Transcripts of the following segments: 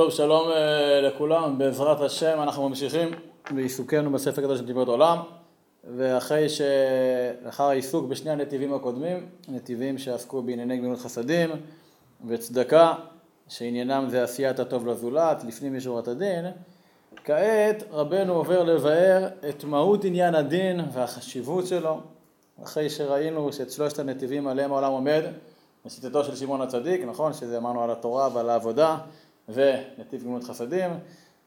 טוב, שלום אה, לכולם, בעזרת השם אנחנו ממשיכים בעיסוקנו בספר גדול של נתיבות עולם. ואחרי שלאחר העיסוק בשני הנתיבים הקודמים, נתיבים שעסקו בענייני גמילות חסדים וצדקה, שעניינם זה עשיית הטוב לזולת, לפנים משורת הדין, כעת רבנו עובר לבאר את מהות עניין הדין והחשיבות שלו, אחרי שראינו שאת שלושת הנתיבים עליהם העולם עומד, בשיטתו של שמעון הצדיק, נכון? שזה אמרנו על התורה ועל העבודה ונתיב גמילות חסדים,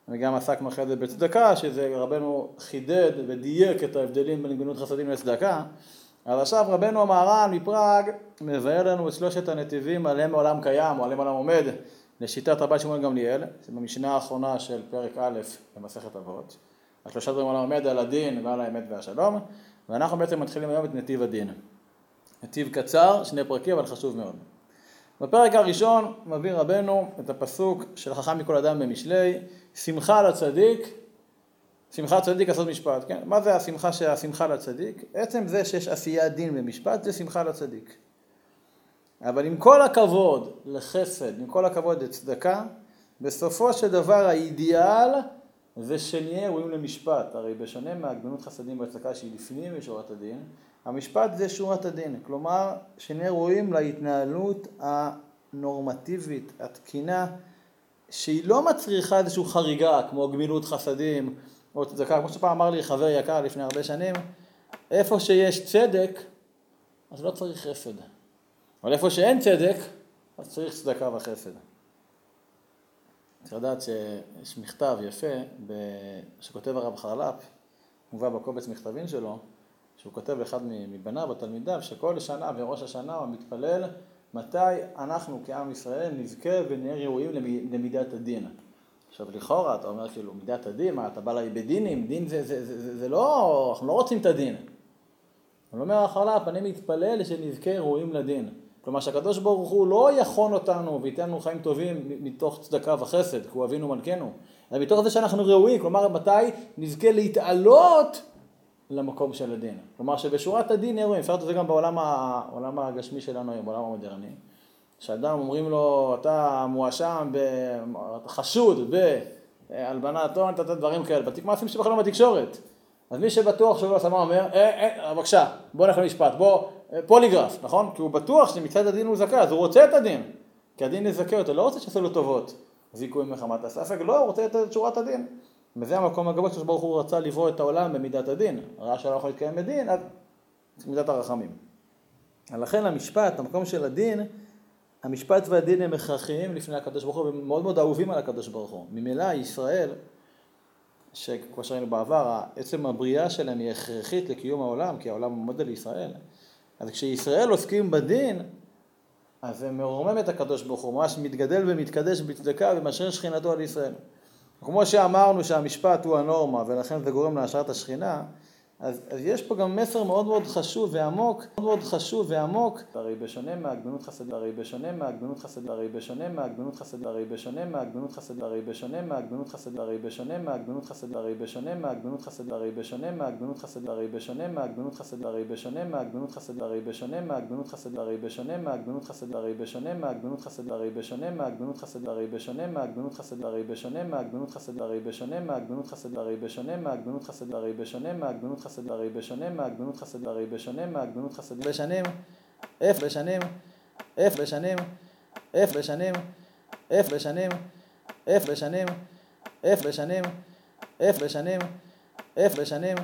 וגם עסקנו אחרי זה בצדקה, שזה רבנו חידד ודייק את ההבדלים בין גמילות חסדים לצדקה, אז עכשיו רבנו המהר"ל מפראג מבאר לנו את שלושת הנתיבים עליהם העולם קיים או עליהם העולם עומד לשיטת רבי שמעון גמליאל, זה במשנה האחרונה של פרק א' במסכת אבות. השלושה דברים העולם עומד על הדין ועל האמת והשלום, ואנחנו בעצם מתחילים היום את נתיב הדין. נתיב קצר, שני פרקים, אבל חשוב מאוד. בפרק הראשון מביא רבנו את הפסוק של חכם מכל אדם במשלי, שמחה לצדיק, שמחה לצדיק לעשות משפט, כן? מה זה השמחה של השמחה לצדיק? עצם זה שיש עשיית דין במשפט זה שמחה לצדיק. אבל עם כל הכבוד לחסד, עם כל הכבוד לצדקה, בסופו של דבר האידיאל זה שנהיה ראויים למשפט. הרי בשונה מהגבנות חסדים בצדקה שהיא לפנים משורת הדין, המשפט זה שורת הדין. כלומר, שנהיה ראויים להתנהלות הנורמטיבית, התקינה, שהיא לא מצריכה איזושהי חריגה, כמו גמילות חסדים או צדקה. כמו שפעם אמר לי חבר יקר לפני הרבה שנים, איפה שיש צדק, אז לא צריך חסד. אבל איפה שאין צדק, אז צריך צדקה וחסד. צריך לדעת שיש מכתב יפה שכותב הרב חרל"פ, מובא בקובץ מכתבים שלו, שהוא כותב לאחד מבניו או תלמידיו, שכל שנה וראש השנה הוא מתפלל מתי אנחנו כעם ישראל נזכה ונהיה ראויים למידת הדין. עכשיו לכאורה אתה אומר כאילו מידת הדין, מה אתה בא לי בדינים, דין זה, זה, זה, זה, זה לא, אנחנו לא רוצים את הדין. הוא אומר החרל"פ, אני מתפלל שנזכה ראויים לדין. כלומר שהקדוש ברוך הוא לא יכון אותנו וייתן לנו חיים טובים מתוך צדקה וחסד, כי הוא אבינו מלכנו, אלא מתוך זה שאנחנו ראויים, כלומר מתי נזכה להתעלות למקום של הדין. כלומר שבשורת הדין נהיה ראויים, אפשר לעשות את זה גם בעולם הגשמי שלנו היום, בעולם המודרני, שאדם אומרים לו אתה מואשם, אתה חשוד בהלבנת הון, אתה דברים כאלה, בתיק מעשים שבכלל לא בתקשורת. אז מי שבטוח שהוא לא מה אומר, אה, אה, בבקשה, בוא נלך למשפט, בוא, אה, פוליגרף, נכון? כי הוא בטוח שמצד הדין הוא זכאי, אז הוא רוצה את הדין, כי הדין יזכה אותו, לא רוצה שיעשו לו טובות, זיכוי מחמת הספק, לא, הוא רוצה את שורת הדין. וזה המקום הגבוה שברוך הוא רצה לברוא את העולם במידת הדין, ראה שלא יכול להתקיים בדין, אז מידת הרחמים. לכן המשפט, המקום של הדין, המשפט והדין הם הכרחיים לפני הקדוש ברוך הוא, והם מאוד מאוד אהובים על הקדוש ברוך הוא. ממילא ישראל שכמו שראינו בעבר, עצם הבריאה שלהם היא הכרחית לקיום העולם, כי העולם עומד על ישראל. אז כשישראל עוסקים בדין, אז זה מרומם את הקדוש ברוך הוא, ממש מתגדל ומתקדש בצדקה ומשאיר שכינתו על ישראל. כמו שאמרנו שהמשפט הוא הנורמה ולכן זה גורם להשארת השכינה, אז, אז יש פה גם מסר מאוד מאוד חשוב ועמוק, מאוד מאוד חשוב ועמוק, הרי בשונה מהגבנות חסד, הרי בשונה מהגבנות חסד, הרי בשונה מהגבנות חסד, הרי בשונה מהגבנות חסד, הרי בשונה מהגבנות חסד, הרי בשונה מהגבנות חסד, הרי בשונה מהגבנות חסד, הרי בשונה מהגבנות חסד, הרי בשונה מהגבנות חסד, הרי בשונה מהגבנות חסד, הרי בשונה מהגבנות חסד, הרי בשונה מהגבנות חסד, הרי בשונה מהגבנות חסד, הרי בשונה מהגבנות חסד, הרי בשונה מהגבנות חסד, הרי בשונה מהגבנות חסד, הרי בשונה מהגבנות חסד, הרי בשונה מהגבנות חסד, הרי בשונה מהגבנות חסד, חסד הרי בשונה מהגבנות חסד הרי בשונה מהגבנות חסד בשנים אפ בשנים אפ בשנים אפ בשנים אפ בשנים אפ בשנים אפ בשנים אפ בשנים אפ בשנים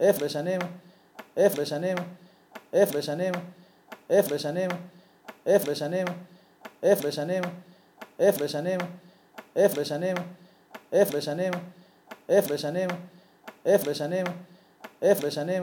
אפ בשנים אפ בשנים אפ בשנים אפ בשנים אפ בשנים אפ בשנים אפ בשנים אפ בשנים אפ בשנים אפ בשנים אפ בשנים אפס שנים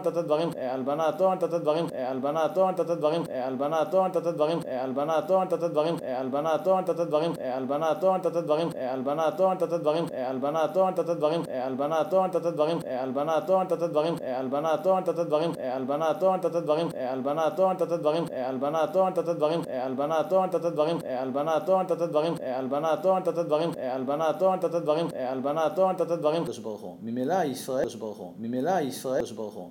תת דברים, הלבנת הון, תת דברים, הלבנת הון, תת דברים, הלבנת הון, תת דברים, הלבנת הון, תת דברים, הלבנת הון, תת דברים, הלבנת הון, תת דברים, הלבנת הון, תת דברים, הלבנת הון, תת דברים, הלבנת הון, תת דברים, הלבנת הון, תת דברים, הלבנת הון, תת דברים, הלבנת הון, תת דברים, הלבנת הון, תת דברים, הלבנת הון, תת דברים, הלבנת הון, תת דברים, הלבנת הון, תת דברים, הלבנת הון, תת דברים, הלבנת הון, תת דברים, הלבנת הון, תת דברים, קדוש ברוך הוא. ממילא ישראל קדוש ברוך הוא. ממילא ישראל קדוש ברוך הוא.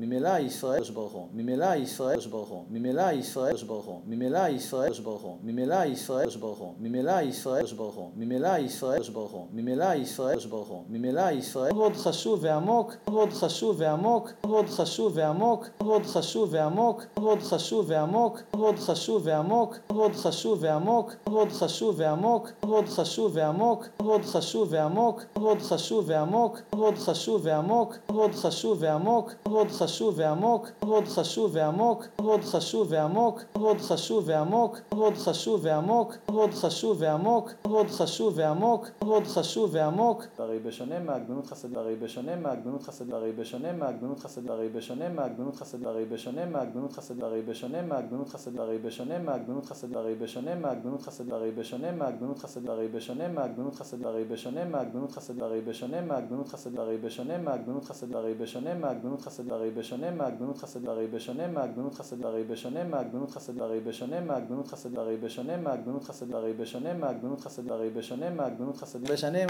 ממילא ישראל ברוך הוא. ממילא ישראל ברוך הוא. ממילא ישראל ברוך הוא. ממילא ישראל ברוך הוא. ממילא ישראל ברוך הוא. ממילא ישראל ברוך הוא. ממילא ישראל ברוך הוא. ממילא ישראל ברוך הוא. ממילא ישראל מאוד חשוב ועמוק, מאוד חשוב ועמוק, מאוד חשוב ועמוק, מאוד חשוב ועמוק, מאוד חשוב ועמוק, מאוד חשוב ועמוק, מאוד חשוב ועמוק, מאוד חשוב ועמוק, מאוד חשוב ועמוק, מאוד חשוב ועמוק, מאוד חשוב ועמוק, מאוד חשוב ועמוק, מאוד חשוב ועמוק, מאוד חשוב ועמוק, מאוד חשוב ועמוק, מאוד חשוב ועמוק, מאוד חשוב ועמוק, מאוד חשוב ועמוק, מאוד חשוב ועמוק, מאוד חשוב ועמוק, מאוד חשוב ועמוק. הרי בשונה מהגדנות חסד, הרי בשונה מהגדנות חסד, הרי בשונה מהגדנות חסד, הרי בשונה מהגדנות חסד, הרי בשונה מהגדנות חסד, הרי בשונה מהגדנות חסד, הרי בשונה מהגדנות חסד, הרי בשונה מהגדנות חסד, הרי בשונה מהגדנות חסד, הרי בשונה מהגדנות חסד, הרי בשונה מהגדנות חסד, הרי בשונה מהגדנות חסד, הרי בשונה מהגדנות חסד, הרי בשונה מהגדנות חסד, הרי בשונה מהגדנות חסד, הרי בשונה מהגדנות חסד, הרי בשונה מהגדנות חסד, הרי בשונה מהגדנות חסד, הרי בשונה מהגדנות חסד, הרי בשונה מהגדנות חסד, הרי בשונה מהגדנות חסד, בשנים,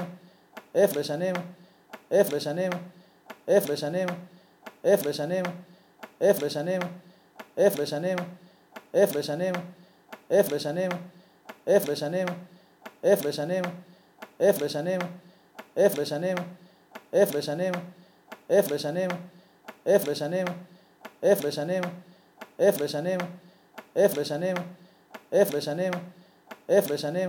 F בשנים, F בשנים, F בשנים, F בשנים, F בשנים, F בשנים, F בשנים, F בשנים, F בשנים, F בשנים, F בשנים, F בשנים, F בשנים, F בשנים, אפס שנים, אפס שנים, אפס שנים, אפס שנים, אפס שנים, אפס שנים,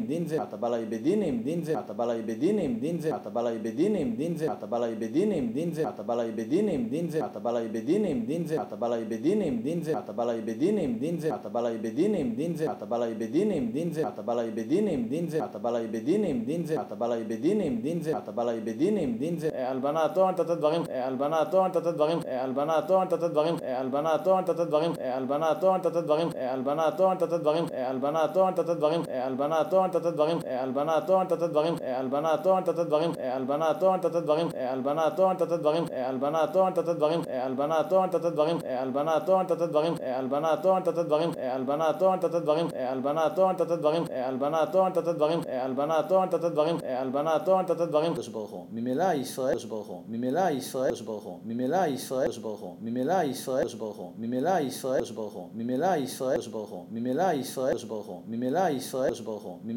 בדינים, דין זה, אתה בא לי בדינים, דין זה, אתה בא לי בדינים, דין זה, אתה בא לי בדינים, דין זה, אתה בא לי בדינים, דין זה, אתה בא לי בדינים, דין זה, אתה בא לי בדינים, דין זה, אתה בא לי בדינים, דין זה, אתה בא לי בדינים, דין זה, אתה בא לי בדינים, דין זה, אתה בא לי בדינים, דין זה, אתה בא לי בדינים, דין זה, אתה בא לי בדינים, דין זה, אתה בא לי בדינים, דין זה, אתה בא לי בדינים, דין זה, הלבנת הון, תת דברים, הלבנת הון, תת דברים, הלבנת הון, תת דברים, הלבנת הון, תת דברים, הלבנת הון, תת דברים, הלבנת הון, תת דברים, הלבנת הון, תת דברים, הלבנת הון, תת דברים, הלבנת הון, תת דברים, הלבנת הון, תת דברים, הלבנת הון, תת דברים, הלבנת הון, תת דברים, הלבנת הון, תת דברים, הלבנת הון, תת דברים, הלבנת הון, תת דברים, הלבנת הון, תת דברים, הלבנת הון, תת דברים, הלבנת הון, תת דברים, הלבנת הון, תת דברים, הלבנת הון, תת דברים, הלבנת הון, תת דברים, קדוש ברוך הוא. ממילא ישראל קדוש ברוך הוא. ממילא ישראל קדוש ברוך הוא. ממילא ישראל קדוש ברוך הוא. ממילא ישראל קדוש ברוך הוא. ממילא ישראל קדוש ברוך הוא. ממילא ישראל קדוש ברוך הוא. ממילא ישראל קדוש ברוך הוא. ממילא ישראל קדוש ברוך הוא.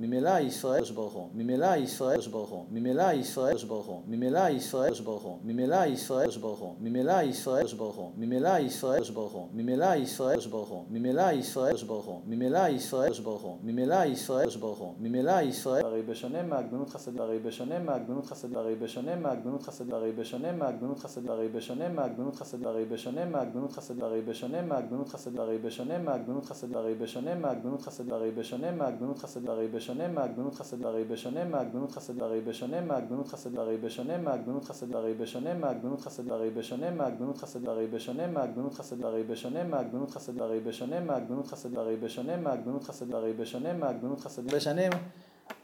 ממילא ישראל ברוך הוא, ממילא ישראל ברוך הוא, ממילא ישראל ברוך הוא, ממילא ישראל ברוך הוא, ממילא ישראל ברוך הוא, ממילא ישראל ברוך הוא, ממילא ישראל ברוך הוא, ממילא ישראל ברוך הוא, ממילא ישראל ברוך הוא, ממילא ישראל ברוך הוא, ממילא ישראל ברוך הוא, ממילא ישראל הרי בשונה מהגדנות חסד, הרי בשונה מהגדנות חסד, הרי בשונה מהגדנות חסד, הרי בשונה מהגדנות חסד, הרי בשונה מהגדנות חסד, הרי בשונה מהגדנות חסד, הרי בשונה מהגדנות חסד, הרי בשונה מהגדנות חסד, הרי בשונה מהגדנות חסד, הרי בשונה מהגדנות חסד, הרי בשונה מהגדנות חסד, הרי בשונה מהגדנות חסד, הרי בשונה מהגדנות חסד, הרי בשונה מהגדנות חסד, הרי בשונה מהגדנות חסד, הרי בשונה מהגדנות חסד, הרי בשונה מהגדנות חסד, הרי בשונה מהגדנות חסד, הרי בשונה מהגדנות חסד, הרי בשונה מהגדנות חסד, הרי בשונה מהגדנות חסד, בשנים,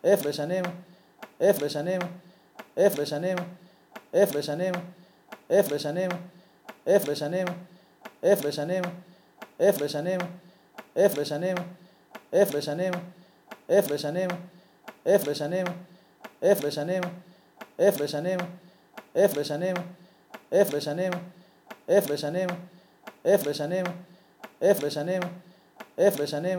F בשנים, F בשנים, F בשנים, F בשנים, F בשנים, F בשנים, F בשנים, F בשנים, F בשנים, F בשנים, F בשנים, F בשנים, F בשנים, F בשנים, F בשנים, F בשנים, F בשנים, F בשנים, F בשנים, F בשנים,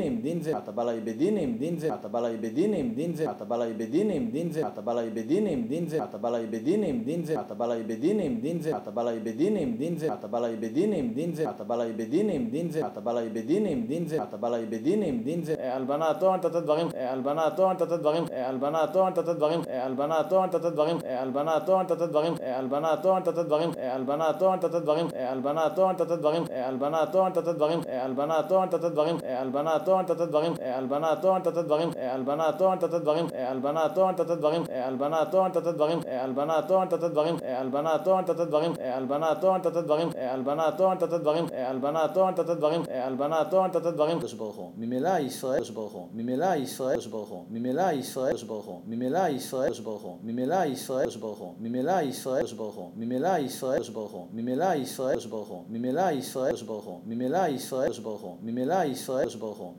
בדינים, דין זה, אתה בא לי בדינים, דין זה, אתה בא לי בדינים, דין זה, אתה בא לי בדינים, דין זה, אתה בא לי בדינים, דין זה, אתה בא לי בדינים, דין זה, אתה בא לי בדינים, דין זה, אתה בא לי בדינים, דין זה, אתה בא לי בדינים, דין זה, אתה בא לי בדינים, דין זה, אתה בא לי בדינים, דין זה, אתה בא לי בדינים, דין זה, הלבנת הון, תת דברים, הלבנת הון, תת דברים, הלבנת הון, תת דברים, הלבנת הון, תת דברים, הלבנת הון, תת דברים, הלבנת הון, תת דברים, הלבנת הון, תת דברים, הלבנת הון, תת דברים, הלבנת הון, תת דברים, הלבנת הון, תת דברים, הלבנת הון, תת דברים, הלבנת הון, תת דברים, הלבנת הון, תת דברים, תת דברים, הלבנת הון, תת דברים, ברוך הוא, ממילא ישראל ברוך הוא, ממילא ישראל ברוך הוא, ממילא ישראל ברוך הוא, ממילא ישראל ברוך הוא, ממילא ישראל ברוך הוא, ממילא ישראל ברוך הוא, ממילא ישראל ברוך הוא, ממילא ישראל ברוך הוא, ממילא ישראל ברוך הוא, ממילא ישראל ברוך הוא,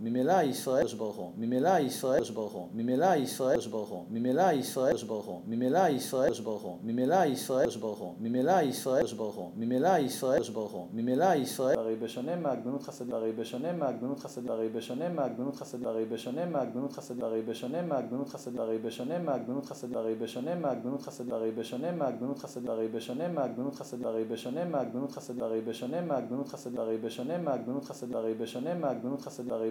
ממילא ישראל ברוך הוא, ממילא ישראל ברוך הוא, ממילא ישראל ברוך הוא, ממילא ישראל ברוך הוא, ממילא ישראל ברוך הוא, ממילא ישראל ברוך הוא, ממילא ישראל ברוך הוא, ממילא ישראל ברוך הוא, ממילא ישראל ברוך הוא, ממילא ישראל הרי בשונה מהגדנות חסד, הרי בשונה מהגדנות חסד, הרי בשונה מהגדנות חסד, הרי בשונה מהגדנות חסד, הרי בשונה מהגדנות חסד, הרי בשונה מהגדנות חסד, הרי בשונה מהגדנות חסד, הרי בשונה מהגדנות חסד, הרי בשונה מהגדנות חסד, הרי בשונה מהגדנות חסד, הרי בשונה מהגדנות חסד, הרי בשונה מהגדנות חסד, הרי בשונה מהגדנות חסד, הרי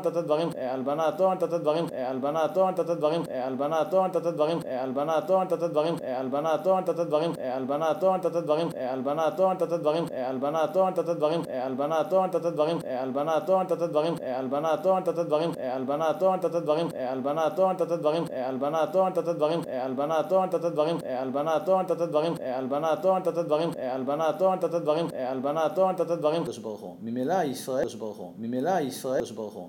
תת דברים, הלבנת הון, תת דברים, הלבנת הון, תת דברים, הלבנת הון, תת דברים, הלבנת הון, תת דברים, הלבנת הון, תת דברים, הלבנת הון, תת דברים, הלבנת הון, תת דברים, הלבנת הון, תת דברים, הלבנת הון, תת דברים, הלבנת הון, תת דברים, הלבנת הון, תת דברים, הלבנת הון, תת דברים, הלבנת הון, תת דברים, הלבנת הון, תת דברים, הלבנת הון, תת דברים, הלבנת הון, תת דברים, הלבנת הון, תת דברים, הלבנת הון, תת דברים, הלבנת הון, תת דברים, ברוך הוא, ממילא ישראל הוא,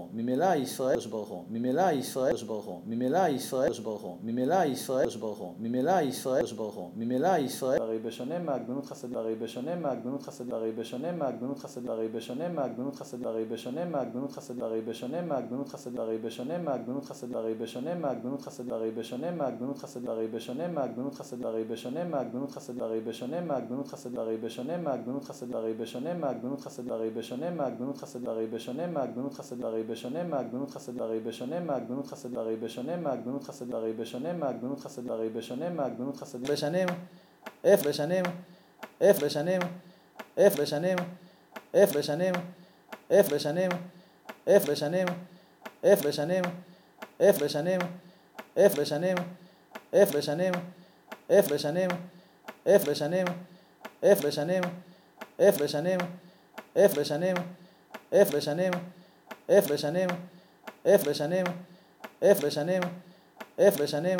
ממילא ישראל ברוך הוא, ממילא ישראל ברוך הוא, ממילא ישראל ברוך הוא, ממילא ישראל ברוך הוא, ממילא ישראל ברוך הוא, ממילא ישראל ברוך הוא, ממילא ישראל הרי בשונה מהגבנות חסד, הרי בשונה מהגבנות חסד, הרי בשונה מהגבנות חסד, הרי בשונה מהגבנות חסד, הרי בשונה מהגבנות חסד, הרי בשונה מהגבנות חסד, הרי בשונה מהגבנות חסד, הרי בשונה מהגבנות חסד, הרי בשונה מהגבנות חסד, הרי בשונה מהגבנות חסד, הרי בשונה מהגבנות חסד, הרי בשונה מהגבנות חסד, הרי בשונה מהגבנות חסד, הרי בשונה מהגבנות חסד, הרי בשונה מהגבנות חסד, הרי בשונה מהגבנות חסד, הרי בשונה מהגבנות חסד, הרי בשונה מהגבנות חסד, הרי בשונה מהגבנות חסד, הרי בשונה מהגבנות חסד, הרי בשונה מהגבנות חסד, בשנים, F בשנים, F בשנים, F בשנים, F בשנים, F בשנים, F בשנים, F בשנים, F בשנים, F בשנים, F בשנים, F בשנים, F בשנים, F בשנים, F בשנים, F בשנים, F בשנים, אפס שנים, אפס שנים, אפס שנים, אפס שנים,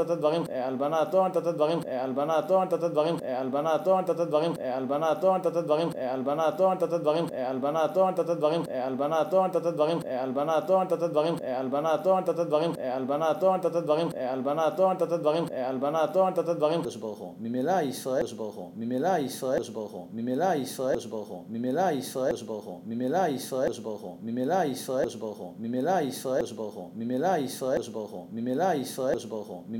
נתת דברים, הלבנת הון, נתת דברים, הלבנת הון, נתת דברים, הלבנת הון, נתת דברים, הלבנת הון, נתת דברים, הלבנת הון, נתת דברים, הלבנת הון, נתת דברים, הלבנת הון, נתת דברים, הלבנת הון, נתת דברים, הלבנת הון, נתת דברים, הלבנת הון, נתת דברים, הלבנת הון, נתת דברים, הלבנת הון, נתת דברים, ברוך הוא, ממילא ישראל ברוך הוא, ממילא ישראל ברוך הוא, ממילא ישראל ברוך הוא, ממילא ישראל ברוך הוא, ממילא ישראל ברוך הוא, ממילא ישראל ברוך הוא, ממילא ישראל ברוך הוא, ממילא ישראל ברוך הוא, ממילא ישראל ברוך הוא,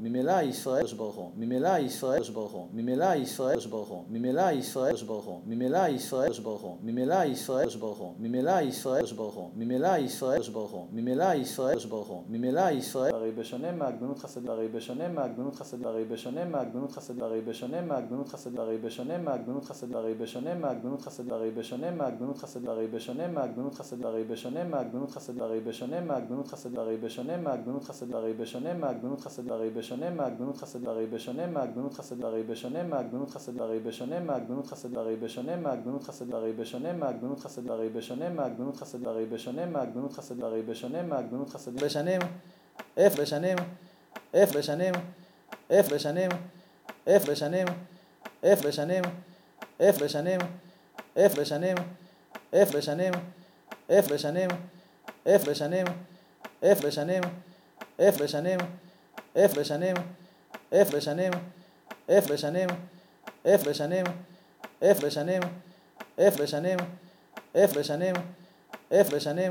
ממילא ישראל ברוך הוא, ממילא ישראל ברוך הוא, ממילא ישראל ברוך הוא, ממילא ישראל ברוך הוא, ממילא ישראל ברוך הוא, ממילא ישראל ברוך הוא, ממילא ישראל ברוך הוא, ממילא ישראל ברוך הוא, ממילא ישראל ברוך הוא, ממילא ישראל הרי בשונה מהגדנות חסד, הרי בשונה מהגדנות חסד, הרי בשונה מהגדנות חסד, הרי בשונה מהגדנות חסד, הרי בשונה מהגדנות חסד, הרי בשונה מהגדנות חסד, הרי בשונה מהגדנות חסד, הרי בשונה מהגדנות חסד, הרי בשונה מהגדנות חסד, הרי בשונה מהגדנות חסד, הרי בשונה מהגדנות חסד, הרי בשונה מהגדנות חסד, הרי בשונה מהגדנות חסד, הרי בשונה מהגדנות חסד, הרי בשונה מהגדנות חסד, הרי בשונה מהגדנות חסד, הרי בשונה מהגדנות חסד, הרי בשונה מהגדנות חסד, הרי בשונה מהגדנות חסד, הרי בשונה מהגדנות חסד, הרי בשונה מהגדנות חסד, בשנים, F בשנים, F בשנים, F בשנים, F בשנים, F בשנים, F בשנים, F בשנים, F בשנים, F בשנים, F בשנים, F בשנים, F בשנים, F בשנים, F בשנים, F בשנים, F בשנים, F בשנים, F בשנים, F בשנים, F בשנים,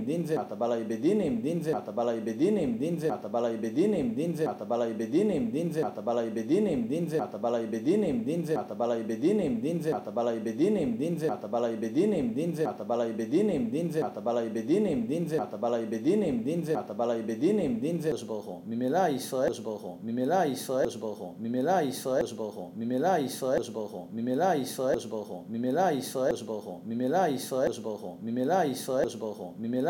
בדינים, דין זה, אתה בא לי בדינים, דין זה, אתה בא לי בדינים, דין זה, אתה בא לי בדינים, דין זה, אתה בא לי בדינים, דין זה, אתה בא לי בדינים, דין זה, אתה בא לי בדינים, דין זה, אתה בא לי בדינים, דין זה, אתה בא לי בדינים, דין זה, אתה בא לי בדינים, דין זה, אתה בא לי בדינים, דין זה, אתה בא לי בדינים, דין זה, אתה בא לי בדינים, דין זה, אתה בא לי בדינים, דין זה, ברוך הוא, ממילא ישראל ברוך הוא, ממילא ישראל ברוך הוא, ממילא ישראל ברוך הוא, ממילא ישראל ברוך הוא, ממילא ישראל ברוך הוא, ממילא ישראל ברוך הוא, ממילא ישראל ברוך הוא, ממילא ישראל ברוך הוא, ממילא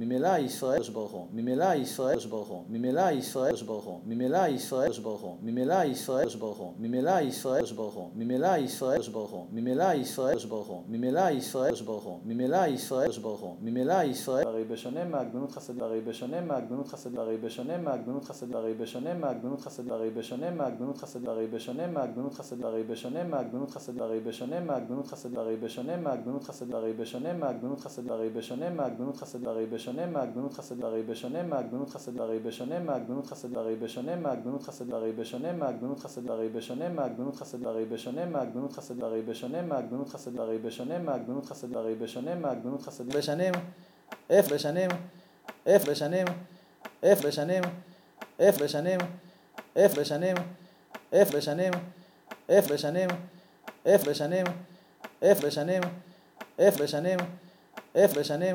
ממילא ישראל ברוך הוא, ממילא ישראל ברוך הוא, ממילא ישראל ברוך הוא, ממילא ישראל ברוך הוא, ממילא ישראל ברוך הוא, ממילא ישראל ברוך הוא, ממילא ישראל ברוך הוא, ממילא ישראל ברוך הוא, ממילא ישראל ברוך הוא, ממילא ישראל ברוך הוא, ממילא ישראל הרי בשונה מהגבנות חסד, הרי בשונה מהגבנות חסד, הרי בשונה מהגבנות חסד, הרי בשונה מהגבנות חסד, הרי בשונה מהגבנות חסד, הרי בשונה מהגבנות חסד, הרי בשונה מהגבנות חסד, הרי בשונה מהגבנות חסד, הרי בשונה מהגבנות חסד, הרי בשונה מהגבנות חסד, הרי בשונה מהגבנות חסד, הרי בשונה מהגבנות חסד, הרי בשונה מהגבנות חסד, הרי בשונה מהגבנות חסד, הרי בשונה מהגבנות חסד, הרי בשונה מהגבנות חסד, הרי בשונה מהגבנות חסד, הרי בשונה מהגבנות חסד, הרי בשונה מהגבנות חסד, הרי בשונה מהגבנות חסד, הרי בשונה מהגבנות חסד, בשנים, F בשנים, F בשנים, F בשנים, F בשנים, F בשנים, F בשנים, F בשנים, F בשנים, F בשנים, F בשנים, F בשנים,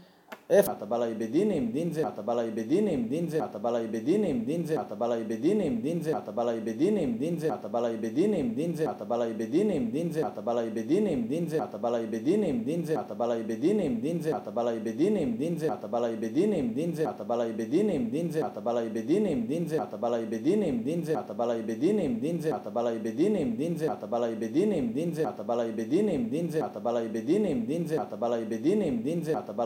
F אתה בא לי בדינים, דין זה, אתה בא לי בדינים, דין זה, אתה בא לי בדינים, דין זה, אתה בא לי בדינים, דין זה, אתה בא לי בדינים, דין זה, אתה בא לי בדינים, דין זה, אתה בא לי בדינים, דין זה, אתה בא לי בדינים, דין זה, אתה בא לי בדינים, דין זה, אתה בא לי בדינים, דין זה, אתה בא לי בדינים, דין זה, אתה בא לי בדינים, דין זה, אתה בא לי בדינים, דין זה, אתה בא לי בדינים, דין זה, אתה בא דין זה, אתה בא דין זה, אתה בא דין זה, אתה בא דין זה, אתה בא דין זה, אתה בא דין זה, אתה בא דין זה, אתה בא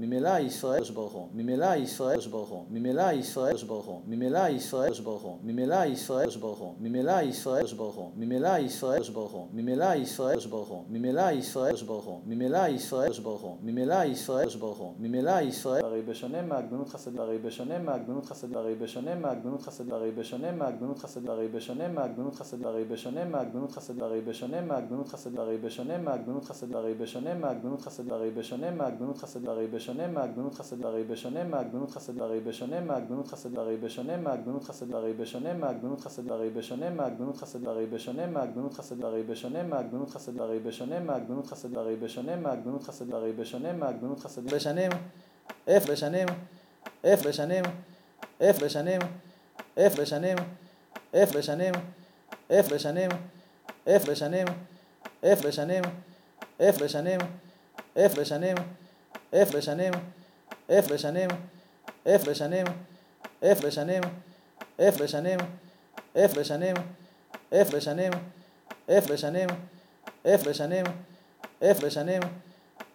ממילא ישראל ברוך הוא, ממילא ישראל ברוך הוא, ממילא ישראל ברוך הוא, ממילא ישראל ברוך הוא, ממילא ישראל ברוך הוא, ממילא ישראל ברוך הוא, ממילא ישראל ברוך הוא, ממילא ישראל ברוך הוא, ממילא ישראל ברוך הוא, ממילא ישראל ברוך הוא, ממילא ישראל ברוך הוא, ממילא ישראל הרי בשונה מהגבנות חסד, הרי בשונה מהגבנות חסד, הרי בשונה מהגבנות חסד, הרי בשונה מהגבנות חסד, הרי בשונה מהגבנות חסד, הרי בשונה מהגבנות חסד, הרי בשונה מהגבנות חסד, הרי בשונה מהגבנות חסד, הרי בשונה מהגבנות חסד, הרי בשונה מהגבנות חסד, הרי בשונה מהגבנות חסד, הרי בשונה מהגבנות חסד, הרי בשונה מהגבנות חסד, הרי בשונה מהגבנות חסד, הרי בשונה מהגבנות חסד, הרי בשונה מהגבנות חסד, הרי בשונה מהגבנות חסד, הרי בשונה מהגבנות חסד, הרי בשונה מהגבנות חסד, הרי בשונה מהגבנות חסד, הרי בשונה מהגבנות חסד, בשנים, F בשנים, F בשנים, F בשנים, F בשנים, F בשנים, F בשנים, F בשנים, F בשנים, F בשנים, F בשנים, F בשנים, F בשנים, F בשנים, F בשנים, F בשנים, F בשנים, F בשנים, F בשנים, F בשנים, F בשנים,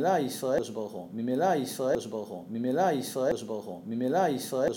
ממילא ישראל ברוך הוא. ממילא ישראל ברוך הוא. ממילא ישראל ברוך הוא. ממילא ישראל